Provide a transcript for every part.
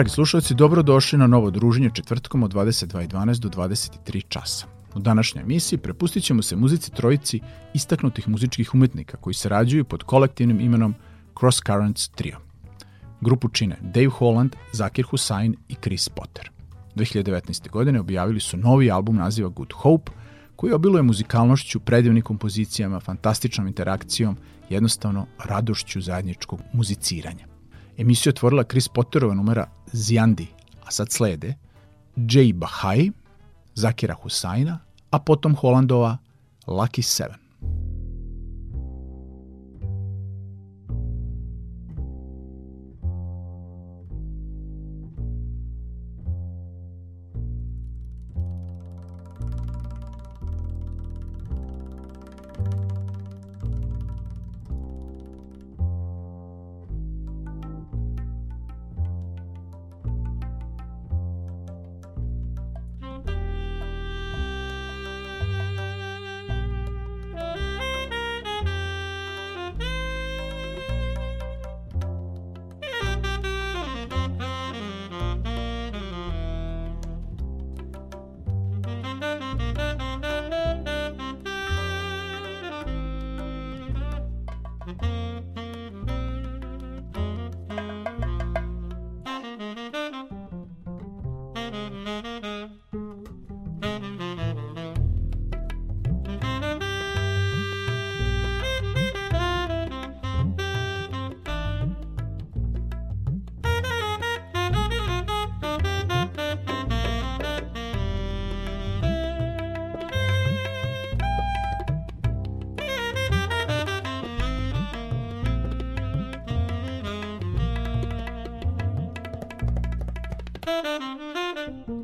Dragi slušalci, dobrodošli na novo druženje četvrtkom od 22.12 do 23 časa. U današnjoj emisiji prepustit ćemo se muzici trojici istaknutih muzičkih umetnika koji sarađuju pod kolektivnim imenom Cross Currents Trio. Grupu čine Dave Holland, Zakir Hussain i Chris Potter. 2019. godine objavili su novi album naziva Good Hope, koji obiluje muzikalnošću, predivnim kompozicijama, fantastičnom interakcijom, jednostavno radošću zajedničkog muziciranja. Emisiju otvorila Chris Potterova numera Zijandi, a sad slede Jay Bahai, Zakira Husajna, a potom Holandova Lucky Seven. thank you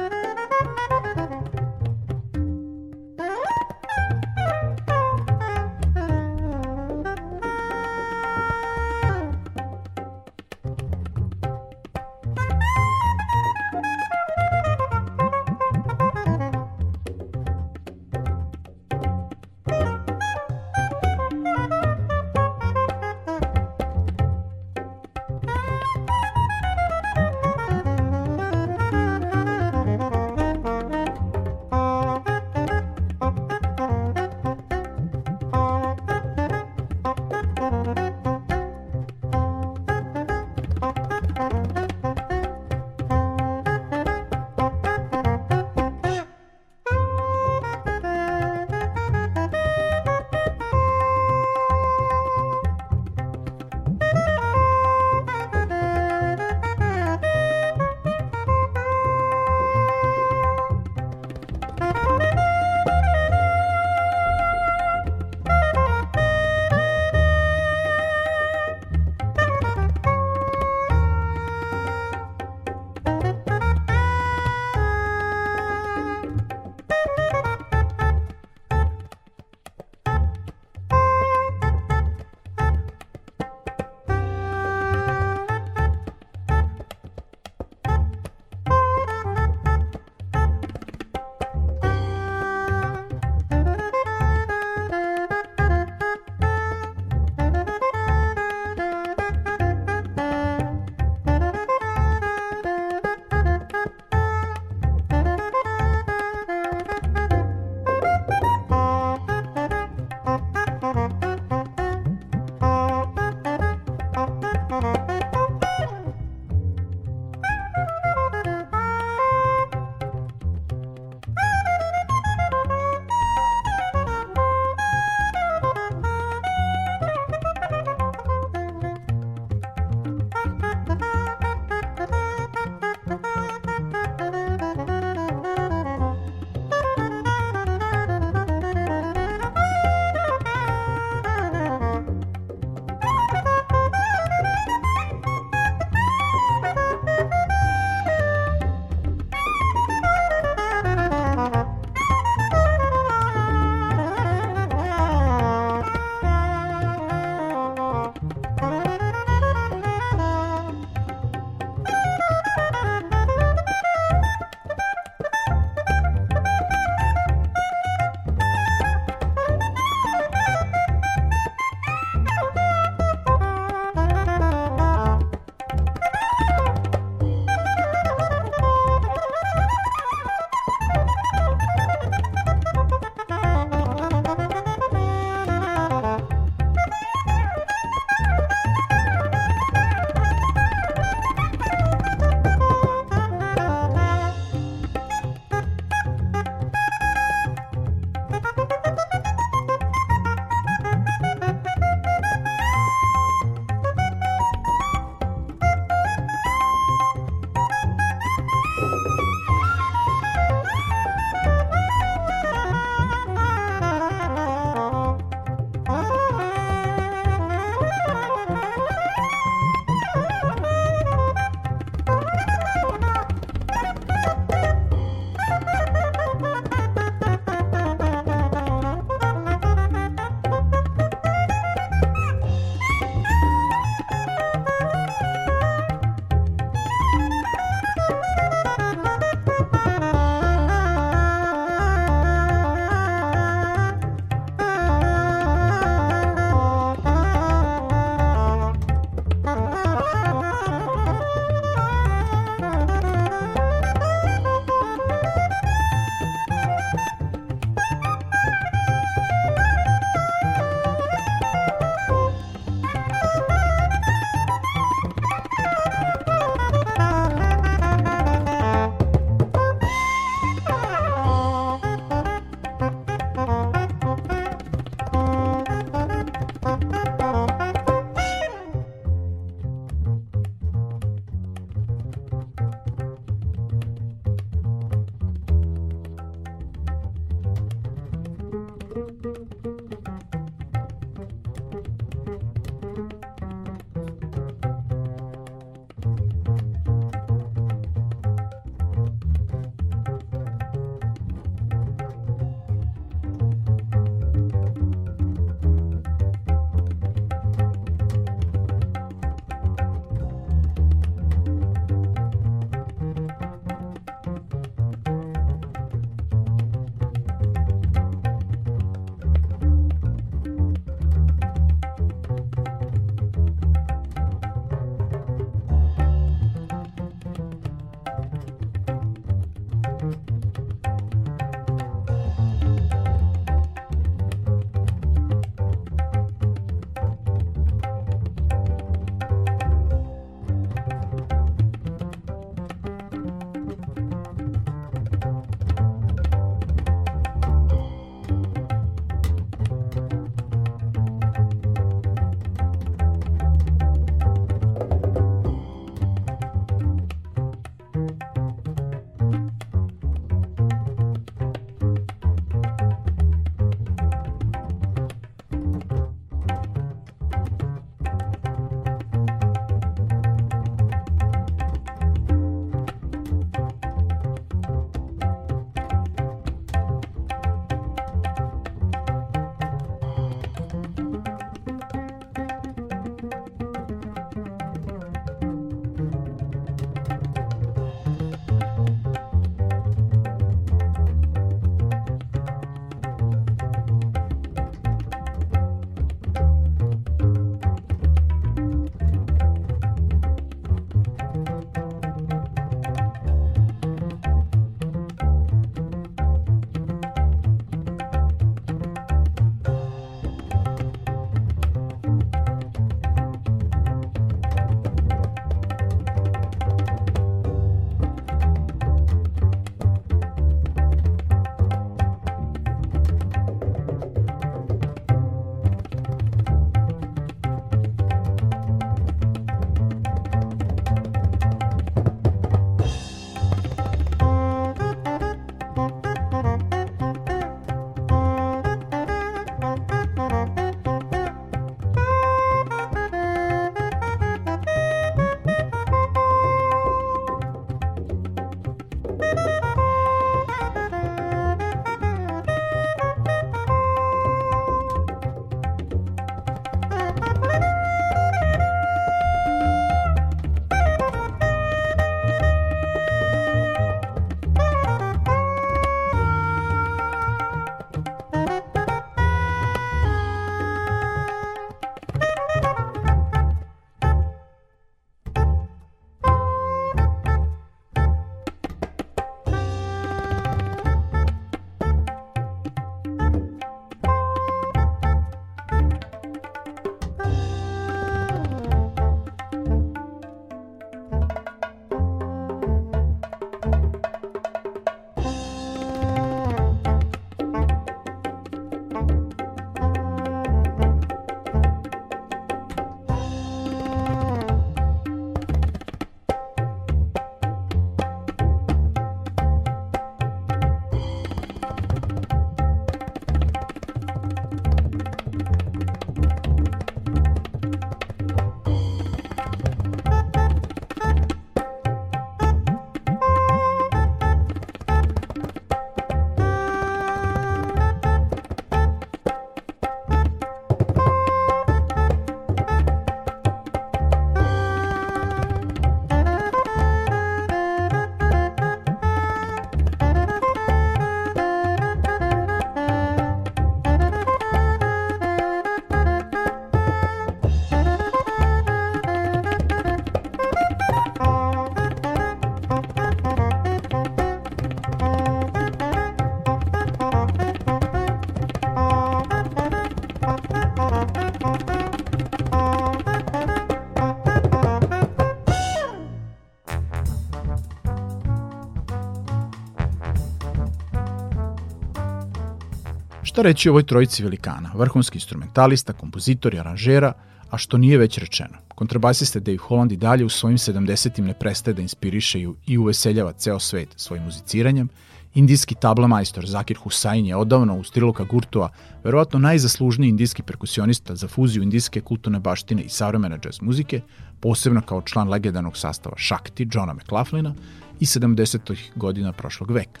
Šta reći o ovoj trojici velikana, vrhunski instrumentalista, kompozitor i aranžera, a što nije već rečeno. Kontrabasista Dave Holland i dalje u svojim 70-im ne prestaje da inspiriše i uveseljava ceo svet svojim muziciranjem, Indijski tabla majstor Zakir Hussain je odavno u stilu Gurtova verovatno najzaslužniji indijski perkusionista za fuziju indijske kulturne baštine i savremene jazz muzike, posebno kao član legendarnog sastava Shakti, Johna McLaughlina, i 70. ih godina prošlog veka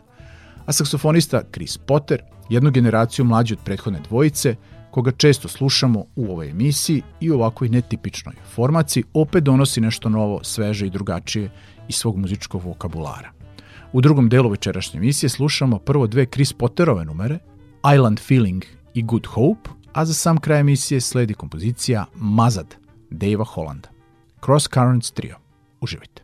a saksofonista Chris Potter, jednu generaciju mlađi od prethodne dvojice, koga često slušamo u ovoj emisiji i u ovakvoj netipičnoj formaciji, opet donosi nešto novo, sveže i drugačije iz svog muzičkog vokabulara. U drugom delu večerašnje emisije slušamo prvo dve Chris Potterove numere, Island Feeling i Good Hope, a za sam kraj emisije sledi kompozicija Mazad, Davea Hollanda. Cross Currents Trio. Uživajte.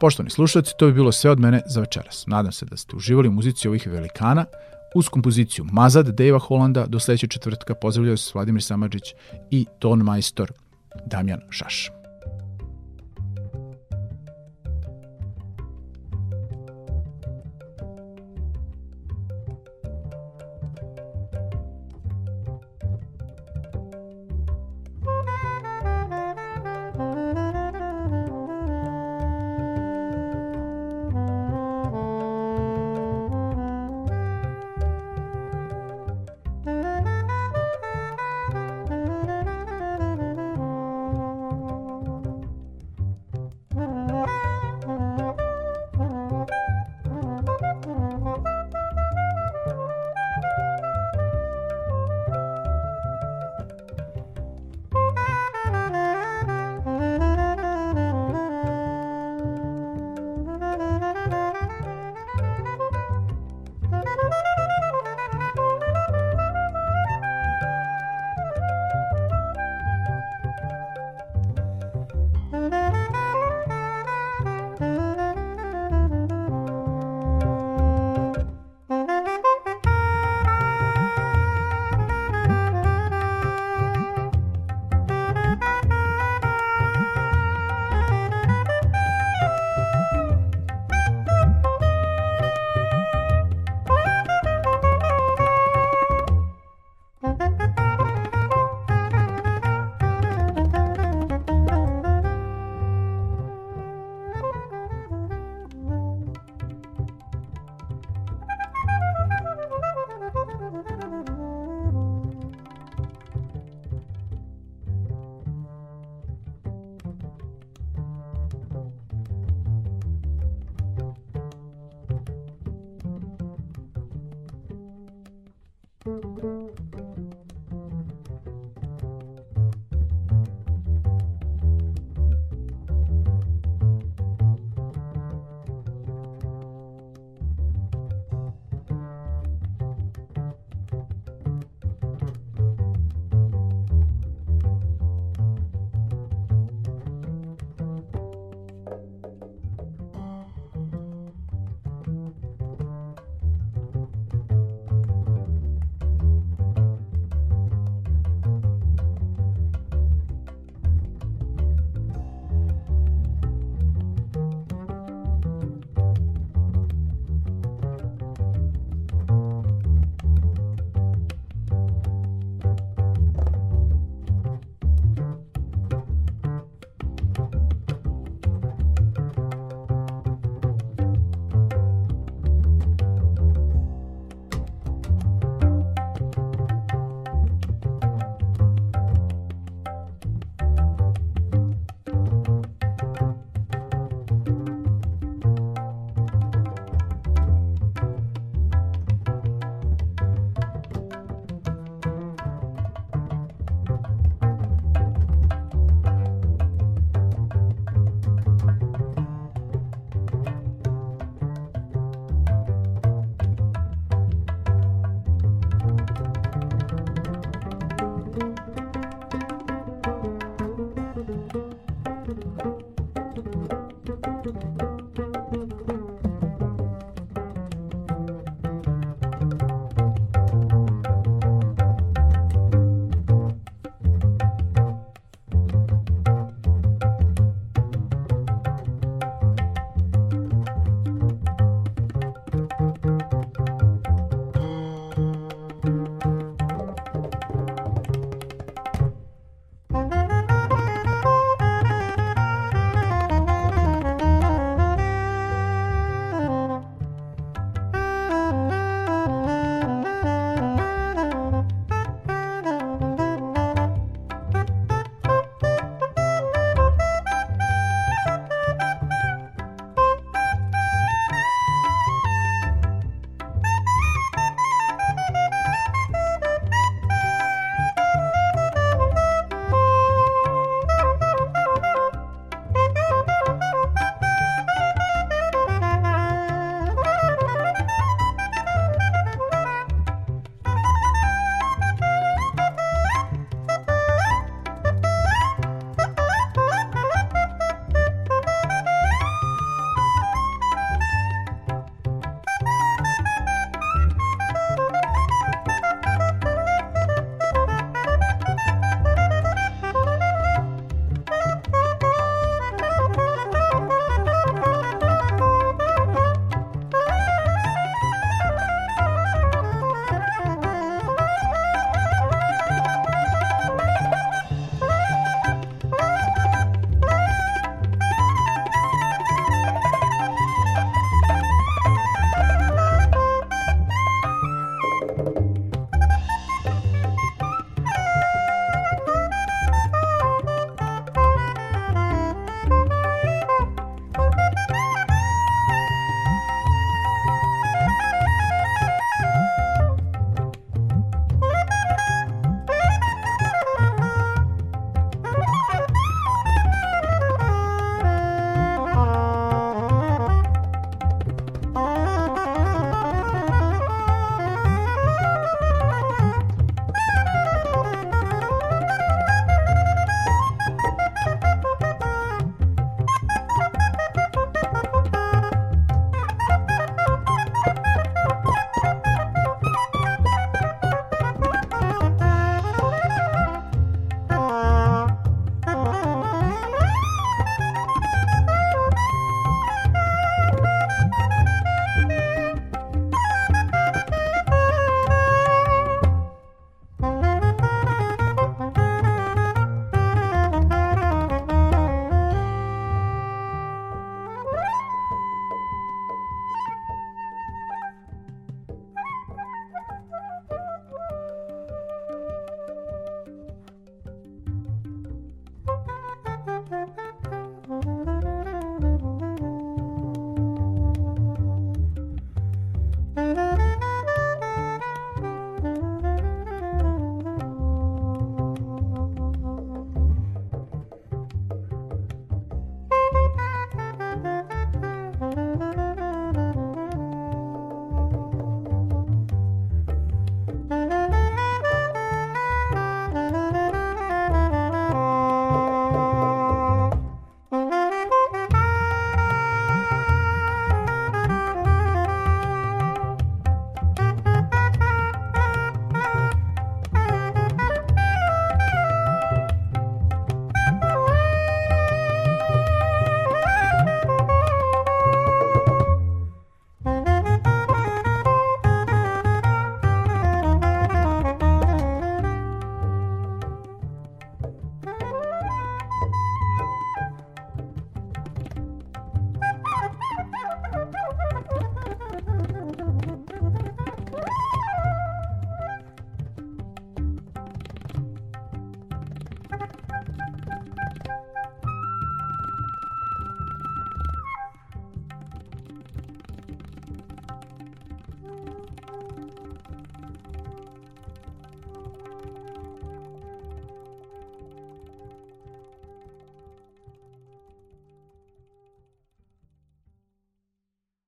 Poštovani slušalci, to je bilo sve od mene za večeras. Nadam se da ste uživali u muzici ovih velikana. Uz kompoziciju Mazad Dejva Holanda do sledećeg četvrtka pozdravljaju se Vladimir Samadžić i ton majstor Damjan Šaš. Thank you.